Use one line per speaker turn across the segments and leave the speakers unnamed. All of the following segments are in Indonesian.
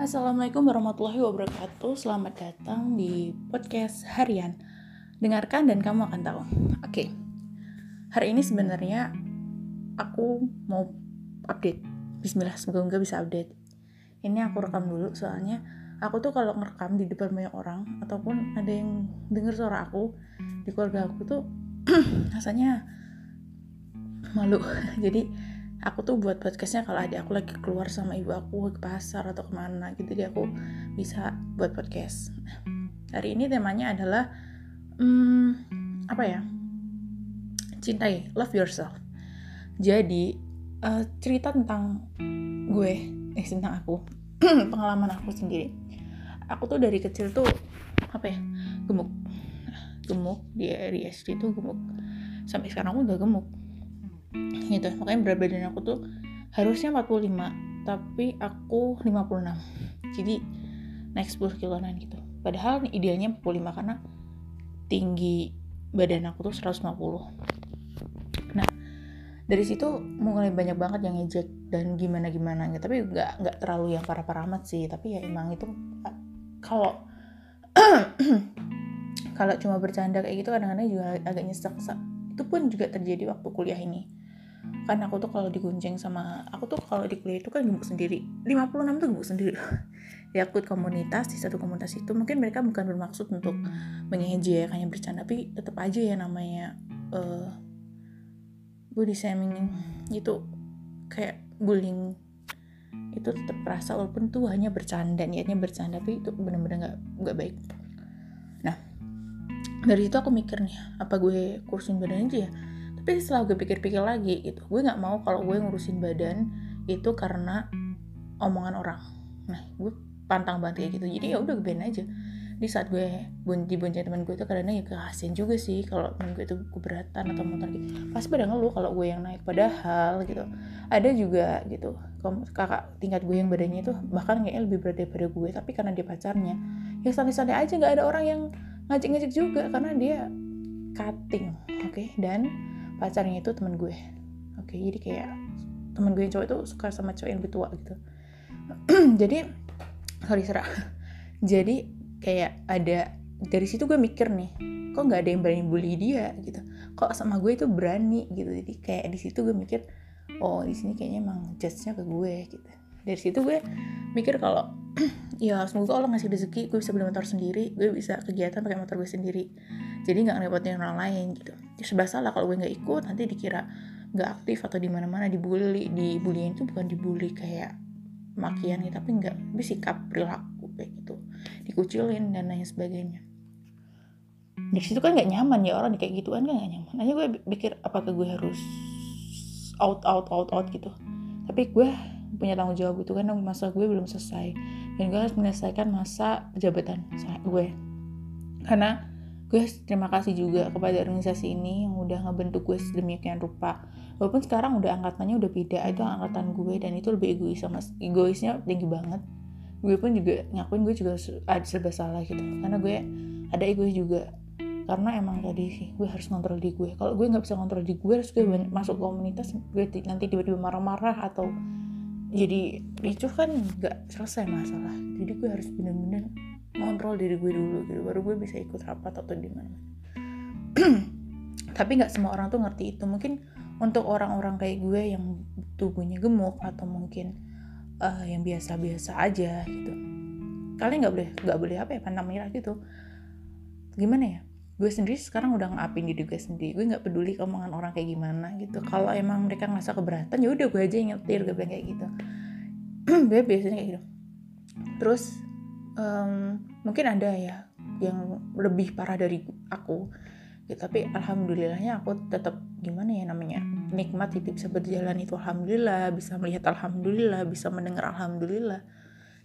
Assalamualaikum warahmatullahi wabarakatuh. Selamat datang di podcast harian. Dengarkan dan kamu akan tahu. Oke. Hari ini sebenarnya aku mau update. Bismillah, semoga bisa update. Ini aku rekam dulu soalnya aku tuh kalau ngerekam di depan banyak orang ataupun ada yang denger suara aku di keluarga aku tuh rasanya malu. Jadi aku tuh buat podcastnya kalau ada aku lagi keluar sama ibu aku ke pasar atau ke mana gitu jadi aku bisa buat podcast. Hari ini temanya adalah hmm, apa ya? Cintai love yourself. Jadi uh, cerita tentang gue eh tentang aku pengalaman aku sendiri. Aku tuh dari kecil tuh apa ya gemuk. Gemuk di SD tuh gemuk. Sampai sekarang aku udah gemuk gitu. Makanya berat badan aku tuh harusnya 45 tapi aku 56 jadi naik 10 kiloan gitu. Padahal idealnya 45 karena tinggi badan aku tuh 150 nah dari situ mulai banyak banget yang ngejek dan gimana gimana gitu. Tapi nggak nggak terlalu yang parah parah amat sih. Tapi ya emang itu kalau kalau cuma bercanda kayak gitu kadang-kadang juga agak nyesek. Itu pun juga terjadi waktu kuliah ini kan aku tuh kalau digunceng sama aku tuh kalau di kuliah itu kan gemuk sendiri. 56 tuh gemuk sendiri. Ya aku komunitas di satu komunitas itu mungkin mereka bukan bermaksud untuk mengejek hanya bercanda tapi tetap aja ya namanya uh, body shaming itu kayak bullying. Itu tetap rasa walaupun tuh hanya bercanda niatnya bercanda tapi itu benar-benar nggak nggak baik. Nah dari situ aku mikir nih apa gue kursin badan aja ya tapi setelah gue pikir-pikir lagi gitu gue nggak mau kalau gue ngurusin badan itu karena omongan orang. Nah gue pantang banget kayak gitu. Jadi ya udah gue aja. Di saat gue bunti bunti teman gue itu kadang ya kasian juga sih kalau teman gue itu keberatan atau motor gitu. Pasti pada ngeluh kalau gue yang naik. Padahal gitu ada juga gitu kakak tingkat gue yang badannya itu bahkan kayaknya lebih berat daripada gue tapi karena dia pacarnya ya santai-santai aja. Nggak ada orang yang ngajak-ngajak juga karena dia cutting oke? Okay? dan pacarnya itu teman gue. Oke jadi kayak teman gue yang cowok itu suka sama cowok yang lebih tua gitu. Jadi sorry serah jadi kayak ada dari situ gue mikir nih kok nggak ada yang berani bully dia gitu? Kok sama gue itu berani gitu? Jadi kayak di situ gue mikir oh di sini kayaknya emang judge-nya ke gue gitu. Dari situ gue mikir kalau ya semoga Allah ngasih rezeki gue bisa beli motor sendiri gue bisa kegiatan pakai motor gue sendiri jadi nggak ngerepotin orang lain gitu. Ya serba salah kalau gue nggak ikut nanti dikira nggak aktif atau di mana mana dibully. Dibully itu bukan dibully kayak makian gitu tapi nggak tapi sikap perilaku kayak gitu. Dikucilin dan lain sebagainya. Di situ kan nggak nyaman ya orang kayak gituan kan nggak nyaman. Aja gue pikir apakah gue harus out out out out gitu? Tapi gue punya tanggung jawab itu karena masa gue belum selesai. Dan gue harus menyelesaikan masa jabatan gue. Karena gue terima kasih juga kepada organisasi ini yang udah ngebentuk gue sedemikian rupa. Walaupun sekarang udah angkatannya udah beda itu angkatan gue dan itu lebih egois sama egoisnya tinggi banget. Gue pun juga ngakuin gue juga ada serba salah gitu karena gue ada egois juga. Karena emang tadi sih gue harus kontrol di gue. Kalau gue nggak bisa kontrol di gue harus gue masuk komunitas gue nanti tiba-tiba marah-marah atau jadi itu kan nggak selesai masalah. Jadi gue harus bener-bener ngontrol diri gue dulu gitu. Baru gue bisa ikut rapat atau di mana tapi nggak semua orang tuh ngerti itu. Mungkin untuk orang-orang kayak gue yang tubuhnya gemuk atau mungkin uh, yang biasa-biasa aja gitu. Kalian nggak boleh nggak boleh apa ya pandang merah gitu. Gimana ya? Gue sendiri sekarang udah ngapin diri gue sendiri. Gue nggak peduli omongan orang kayak gimana gitu. Kalau emang mereka ngerasa keberatan ya udah gue aja yang nyetir gue bilang kayak gitu. Gue biasanya kayak gitu. Terus um, mungkin ada ya yang lebih parah dari aku. Ya, tapi alhamdulillahnya aku tetap gimana ya namanya nikmat itu bisa berjalan itu alhamdulillah bisa melihat alhamdulillah bisa mendengar alhamdulillah.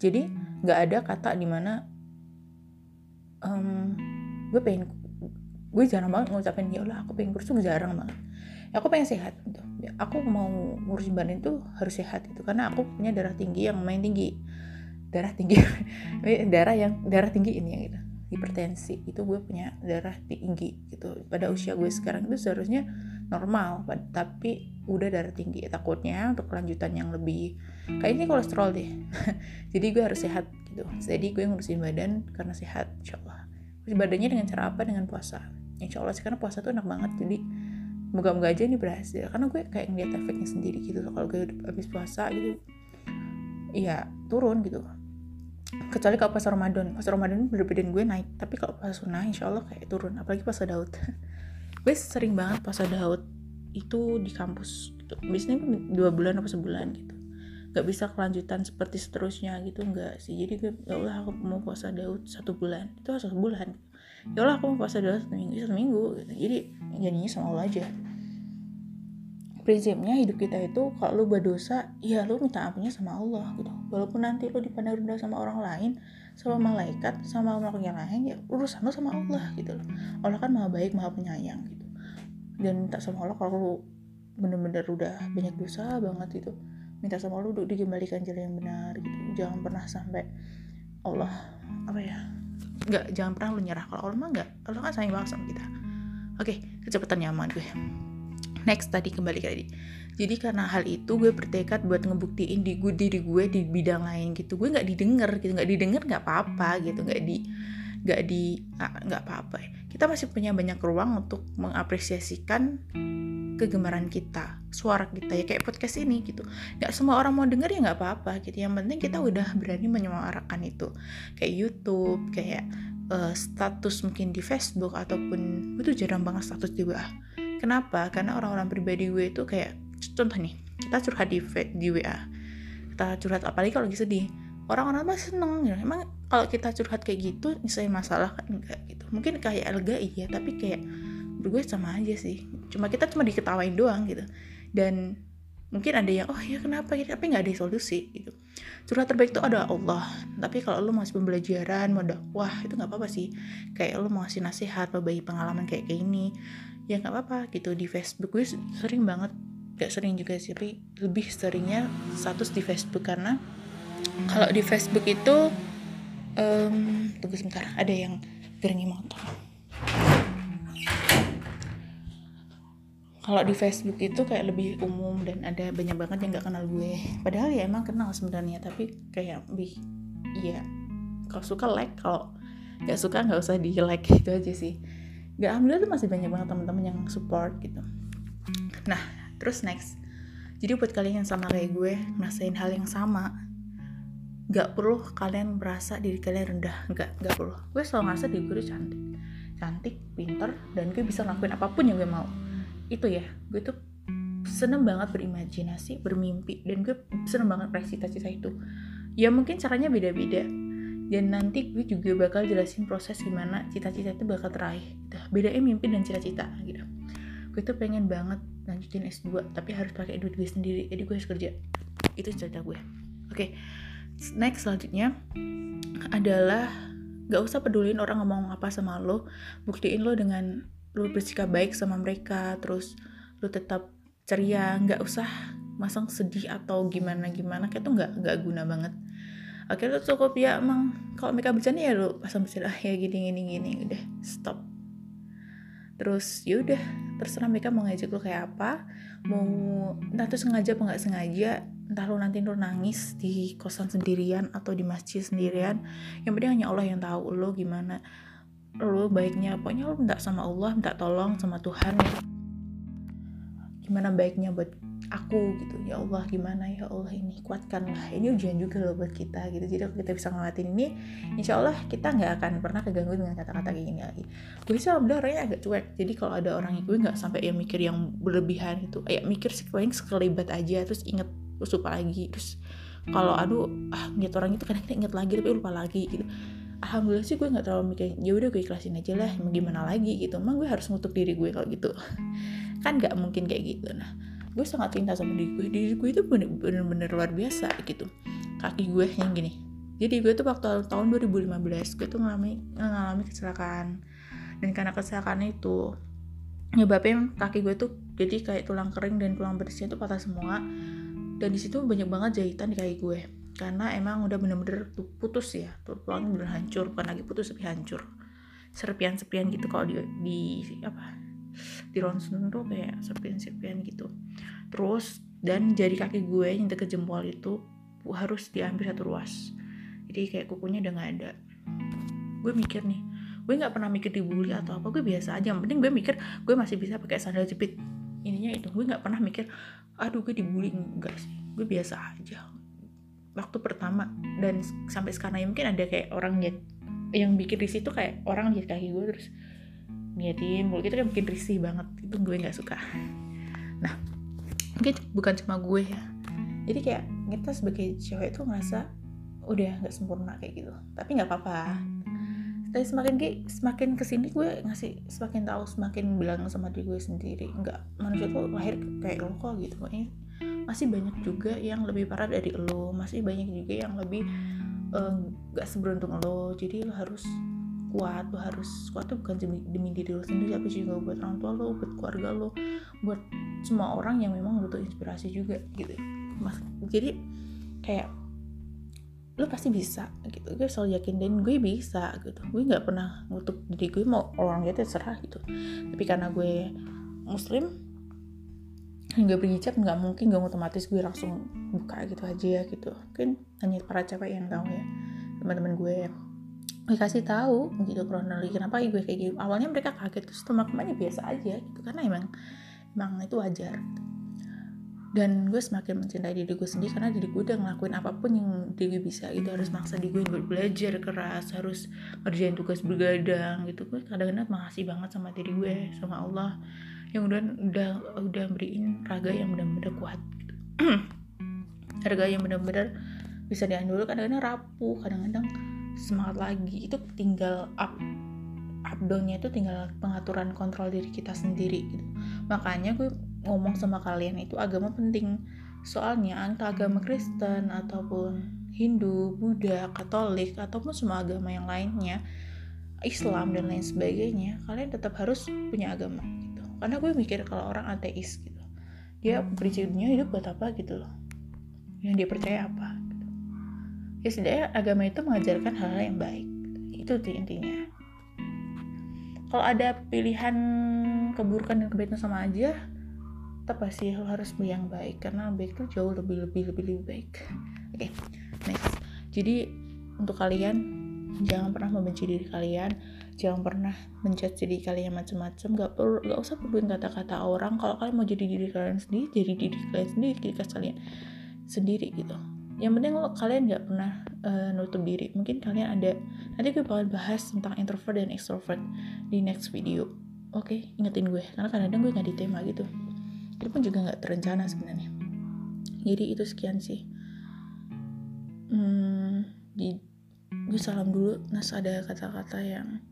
Jadi nggak ada kata di mana um, gue pengen gue jarang banget ngucapin ya Allah aku pengen kurus tuh jarang banget. Ya, aku pengen sehat gitu. Ya, aku mau ngurusin badan itu harus sehat itu karena aku punya darah tinggi yang main tinggi darah tinggi. Darah yang darah tinggi ini ya gitu hipertensi. Itu gue punya darah tinggi gitu. Pada usia gue sekarang itu seharusnya normal tapi udah darah tinggi. Takutnya untuk kelanjutan yang lebih kayak ini kolesterol deh. Jadi gue harus sehat gitu. Jadi gue ngurusin badan karena sehat insya Allah badannya dengan cara apa? Dengan puasa. Insya Allah sih karena puasa tuh enak banget. Jadi moga-moga aja ini berhasil. Karena gue kayak ngeliat efeknya sendiri gitu kalau gue habis puasa gitu iya turun gitu kecuali kalau pas Ramadan. Pas Ramadan bener badan gue naik. Tapi kalau pas sunnah insya Allah kayak turun. Apalagi pas Daud. Gue sering banget pas Daud itu di kampus gitu. Biasanya dua bulan apa sebulan gitu. Nggak bisa kelanjutan seperti seterusnya gitu. Nggak sih. Jadi gue ya Allah aku mau puasa Daud satu bulan. Itu satu bulan. Ya Allah aku mau puasa Daud satu minggu satu minggu. Gitu. jadi jadinya sama Allah aja prinsipnya hidup kita itu kalau lu berdosa ya lu minta ampunnya sama Allah gitu. Walaupun nanti lu dipandang rendah sama orang lain sama malaikat sama makhluk yang lain ya urusan lu sama Allah gitu loh. Allah kan maha baik maha penyayang gitu. Dan minta sama Allah kalau lu bener-bener udah banyak dosa banget itu minta sama Allah untuk dikembalikan jalan yang benar gitu. Jangan pernah sampai Allah apa ya nggak jangan pernah lu nyerah. Kalau Allah mah nggak Allah kan sayang banget sama kita. Oke kecepatan nyaman gue next tadi kembali ke tadi. Jadi karena hal itu gue bertekad buat ngebuktiin di gue diri gue di bidang lain gitu. Gue nggak didengar gitu. Nggak didengar nggak apa-apa gitu. Nggak di nggak di nggak apa-apa kita masih punya banyak ruang untuk mengapresiasikan kegemaran kita suara kita ya. Kayak podcast ini gitu. Nggak semua orang mau denger ya nggak apa-apa gitu. Yang penting kita udah berani menyuarakan itu. Kayak YouTube kayak uh, status mungkin di Facebook ataupun itu jarang banget status di WA Kenapa? Karena orang-orang pribadi gue itu kayak contoh nih, kita curhat di, di WA. Kita curhat apalagi kalau lagi sedih. Orang-orang masih seneng ya. Emang kalau kita curhat kayak gitu, misalnya masalah kan enggak gitu. Mungkin kayak lega iya, tapi kayak gue sama aja sih. Cuma kita cuma diketawain doang gitu. Dan mungkin ada yang oh ya kenapa gitu tapi nggak ada solusi gitu curhat terbaik itu ada Allah tapi kalau lo masih pembelajaran mau dakwah itu nggak apa-apa sih kayak lo mau ngasih nasihat berbagi pengalaman kayak kayak ini ya nggak apa-apa gitu. Di Facebook gue sering banget gak sering juga sih tapi lebih seringnya status di Facebook karena kalau di Facebook itu um, tunggu sebentar ada yang gerengi motor. Kalau di Facebook itu kayak lebih umum dan ada banyak banget yang nggak kenal gue. Padahal ya emang kenal sebenarnya tapi kayak lebih iya. Kalau suka like kalau nggak suka nggak usah di like gitu aja sih gak alhamdulillah tuh masih banyak banget teman-teman yang support gitu. Nah terus next. Jadi buat kalian yang sama kayak gue ngerasain hal yang sama. Gak perlu kalian merasa diri kalian rendah. Gak gak perlu. Gue selalu ngerasa diri gue cantik. Cantik pinter dan gue bisa ngelakuin apa pun yang gue mau. Itu ya gue tuh seneng banget berimajinasi bermimpi dan gue seneng banget raih cita-cita itu. Ya mungkin caranya beda-beda dan nanti gue juga bakal jelasin proses gimana cita-cita itu bakal teraih gitu. bedain mimpi dan cita-cita gitu gue tuh pengen banget lanjutin S2 tapi harus pakai duit gue sendiri jadi gue harus kerja itu cita gue oke okay. next selanjutnya adalah gak usah pedulin orang ngomong apa sama lo buktiin lo dengan lo bersikap baik sama mereka terus lo tetap ceria nggak usah masang sedih atau gimana gimana kayak tuh nggak nggak guna banget akhirnya cukup ya emang kalau mereka bercanda ya lu pasang bercanda. Ah, ya gini gini gini udah stop. Terus yaudah terserah mereka mau ngajak lu kayak apa mau entah tuh sengaja apa nggak sengaja entah lu nanti lu nangis di kosan sendirian atau di masjid sendirian yang penting hanya Allah yang tahu lo gimana lo baiknya. Pokoknya lo minta sama Allah minta tolong sama Tuhan gimana baiknya buat aku gitu. Ya Allah gimana? Ya Allah ini kuatkanlah. Ini ujian juga loh buat kita gitu. Jadi kalau kita bisa ngelatin ini insya Allah kita nggak akan pernah keganggu dengan kata-kata kayak gini lagi. Gue sih alhamdulillah orangnya agak cuek. Jadi kalau ada orang yang gue nggak sampai ya mikir yang berlebihan gitu. Kayak mikir sih paling sekelibat aja terus inget terus lupa lagi. Terus kalau aduh ah ngeliat orang itu kadang kita inget lagi tapi lupa lagi gitu. Alhamdulillah sih gue nggak terlalu mikir ya udah gue ikhlasin aja lah mau gimana lagi gitu. Emang gue harus ngutuk diri gue kalau gitu kan nggak mungkin kayak gitu. Nah gue sangat cinta sama diri gue. Diri gue itu bener-bener luar biasa gitu. Kaki gue yang gini. Jadi gue tuh waktu tahun 2015 gue tuh ngalami ngalami kecelakaan. Dan karena kecelakaan itu nyebabnya kaki gue tuh jadi kayak tulang kering dan tulang bersihnya tuh patah semua. Dan di situ banyak banget jahitan di kaki gue. Karena emang udah bener-bener tuh putus ya. Tulangnya bener hancur. Bukan lagi putus tapi hancur. Serpian-serpian gitu kalau di, di apa di ronsen tuh kayak serpian-serpian gitu. Terus dan jari kaki gue yang deket jempol itu harus diambil satu ruas. Jadi kayak kukunya udah nggak ada. Gue mikir nih gue nggak pernah mikir dibully atau apa gue biasa aja. Yang penting gue mikir gue masih bisa pakai sandal jepit. Ininya itu gue nggak pernah mikir aduh gue dibully. Enggak sih gue biasa aja. Waktu pertama dan sampai sekarang ya mungkin ada kayak orang lihat yang bikin risih tuh kayak orang lihat kaki gue terus ngeliatin mulut itu kan bikin risih banget. Itu gue nggak suka. Nah mungkin bukan cuma gue ya. Jadi kayak kita sebagai cewek itu ngerasa udah nggak sempurna kayak gitu. Tapi nggak apa-apa. Tapi semakin kayak semakin ke sini gue ngasih semakin tahu semakin bilang sama diri gue sendiri. Nggak manusia tuh lahir kayak lo kok gitu. Pokoknya masih banyak juga yang lebih parah dari lo. Masih banyak juga yang lebih nggak uh, seberuntung lo. Jadi lo harus kuat lo harus kuat tuh bukan demi, diri lo sendiri tapi juga buat orang tua lo buat keluarga lo buat semua orang yang memang butuh inspirasi juga gitu. Mas jadi kayak lo pasti bisa gitu. Gue selalu yakin dan gue bisa gitu. Gue nggak pernah ngutuk diri gue mau orang lihat serah gitu. Tapi karena gue muslim hingga berhijab nggak mungkin gak otomatis gue langsung buka gitu aja gitu. Mungkin hanya para cewek yang tahu ya teman-teman gue gue kasih tahu gitu kronologi kenapa gue kayak gitu awalnya mereka kaget terus teman-temannya biasa aja gitu karena emang emang itu wajar. Dan gue semakin mencintai diri gue sendiri karena diri gue udah ngelakuin apa pun yang diri gue bisa gitu harus maksa diri gue buat belajar keras harus ngerjain tugas bergadang gitu. Gue kadang-kadang makasih banget sama diri gue sama Allah yang udah udah udah beriin raga yang benar-benar kuat gitu. raga yang benar-benar bisa diandul kadang-kadang rapuh kadang-kadang semangat lagi. Itu tinggal up up itu tinggal pengaturan kontrol diri kita sendiri gitu. Makanya gue ngomong sama kalian itu agama penting. Soalnya entah agama Kristen ataupun Hindu, Buddha, Katolik ataupun semua agama yang lainnya Islam dan lain sebagainya kalian tetap harus punya agama gitu. Karena gue mikir kalau orang ateis gitu. Dia prinsipnya hidup buat apa gitu loh. Yang dia percaya apa ya setidaknya agama itu mengajarkan hal-hal yang baik. Itu tuh intinya. Kalau ada pilihan keburukan dan kebaikan sama aja tetap pasti lo harus yang baik. Karena baik itu jauh lebih lebih lebih lebih baik. Oke okay, next. Jadi untuk kalian jangan pernah membenci diri kalian. Jangan pernah menjudge diri kalian macam-macam gak perlu gak usah peduliin kata-kata orang. Kalau kalian mau jadi diri kalian sendiri jadi diri kalian sendiri diri kalian sendiri gitu yang penting lo kalian nggak pernah uh, nutup diri. Mungkin kalian ada nanti gue bakal bahas tentang introvert dan extrovert di next video. Oke okay, ingetin gue. Karena kadang-kadang gue nggak di tema gitu. Itu pun juga nggak terencana sebenarnya. Jadi itu sekian sih. Hmm, di gue salam dulu. Nas ada kata-kata yang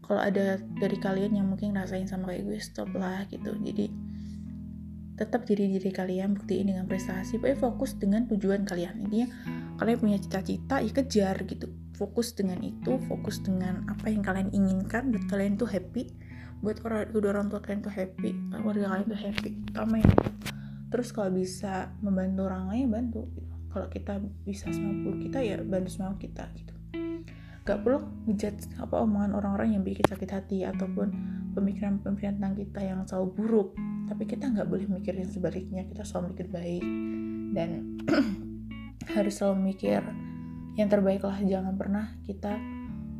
kalau ada dari kalian yang mungkin ngerasain sama kayak gue stop lah gitu. Jadi tetap jadi diri kalian buktiin dengan prestasi pokoknya fokus dengan tujuan kalian. Intinya kalian punya cita-cita ya kejar gitu. Fokus dengan itu fokus dengan apa yang kalian inginkan buat kalian tuh happy. Buat orang kedua orang tua kalian tuh happy keluarga kalian tuh happy utama itu terus kalau bisa membantu orang lain bantu gitu. kalau kita bisa semampu kita ya bantu semampu kita gitu. Gak perlu ngejudge apa omongan orang-orang yang bikin sakit hati ataupun pemikiran-pemikiran tentang kita yang selalu buruk tapi kita nggak boleh mikirin sebaliknya. Kita selalu mikir baik. Dan harus selalu mikir yang terbaik lah. Jangan pernah kita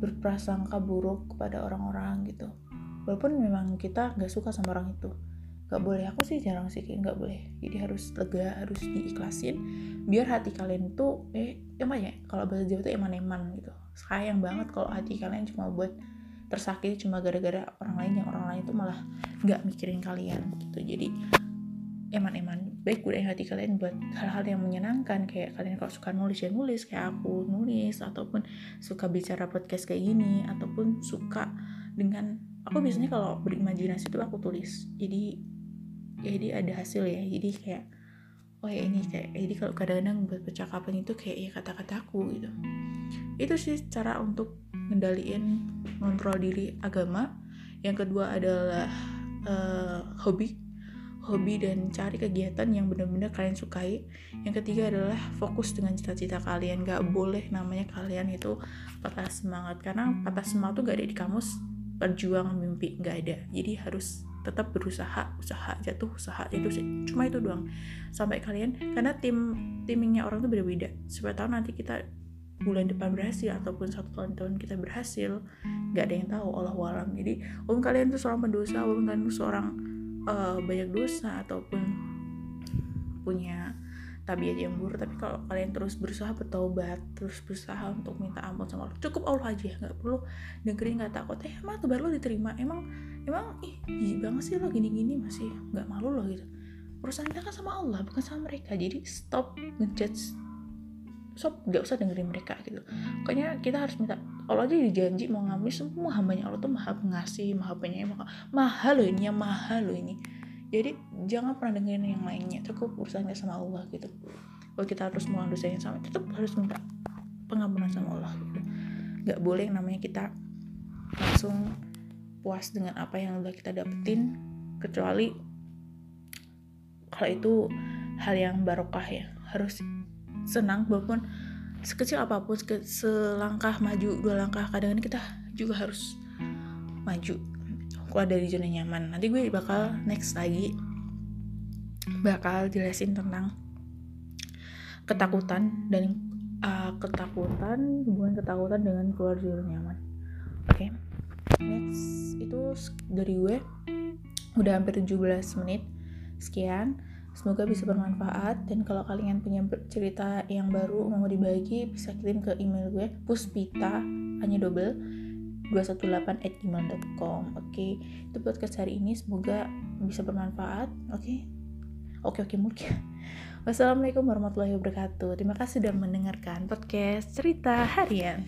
berprasangka buruk kepada orang-orang gitu. Walaupun memang kita nggak suka sama orang itu. Nggak boleh. Aku sih jarang sih kayak nggak boleh. Jadi harus lega harus diikhlasin biar hati kalian tuh eh emang ya kalau bahasa Jawa tuh eman-eman gitu. Sayang banget kalau hati kalian cuma buat tersakiti cuma gara-gara orang lain yang orang lain itu malah nggak mikirin kalian gitu. Jadi eman-eman baik udah hati kalian buat hal-hal yang menyenangkan. Kayak kalian kalau suka nulis ya nulis. Kayak aku nulis ataupun suka bicara podcast kayak gini ataupun suka dengan aku biasanya kalau berimajinasi itu aku tulis. Jadi jadi ada hasil ya. Jadi kayak oh ya ini kayak jadi kalau kadang-kadang buat percakapan itu kayak ya kata-kataku gitu. Itu sih cara untuk ngendaliin ngontrol diri agama. Yang kedua adalah uh, hobi. Hobi dan cari kegiatan yang benar-benar kalian sukai. Yang ketiga adalah fokus dengan cita-cita kalian. Gak boleh namanya kalian itu patah semangat. Karena patah semangat tuh gak ada di kamus. Perjuangan mimpi gak ada. Jadi harus tetap berusaha usaha jatuh usaha itu sih. Cuma itu doang. Sampai kalian karena tim timingnya orang tuh beda-beda. Supaya tahu nanti kita bulan depan berhasil ataupun satu tahun tahun kita berhasil nggak ada yang tahu Allah walam jadi om kalian tuh seorang pendosa om kalian tuh seorang uh, banyak dosa ataupun punya tabiat yang buruk tapi kalau kalian terus berusaha bertobat terus berusaha untuk minta ampun sama Allah cukup Allah aja nggak perlu dengerin nggak takut eh emang tuh baru diterima? Emang emang ih gini banget sih lo gini-gini masih nggak malu loh gitu. Urusan kita kan sama Allah bukan sama mereka jadi stop ngejudge sob nggak usah dengerin mereka gitu. Pokoknya kita harus minta Allah aja dijanji mau ngambil semua hambanya Allah tuh maha pengasih maha penyayang maha mahal loh ini yang mahal loh ini jadi jangan pernah dengerin yang lainnya. Cukup urusannya sama Allah gitu. Kalau kita harus mau dosa yang sama tetap harus minta pengampunan sama Allah gitu. Nggak boleh namanya kita langsung puas dengan apa yang udah kita dapetin kecuali kalau itu hal yang barokah ya. Harus senang walaupun sekecil apa pun selangkah maju dua langkah kadang kadang kita juga harus maju keluar dari zona nyaman. Nanti gue bakal next lagi. Bakal jelasin tentang ketakutan dan uh, ketakutan hubungan ketakutan dengan keluar dari zona nyaman. Oke okay. next itu dari gue. Udah hampir 17 menit. Sekian. Semoga bisa bermanfaat. Dan kalau kalian punya cerita yang baru mau dibagi bisa kirim ke email gue. Puspita hanya double 218 at gmail.com oke okay? itu podcast hari ini. Semoga bisa bermanfaat. Oke? Okay? oke okay, oke mungkin wassalamualaikum warahmatullahi wabarakatuh. Terima kasih sudah mendengarkan podcast cerita harian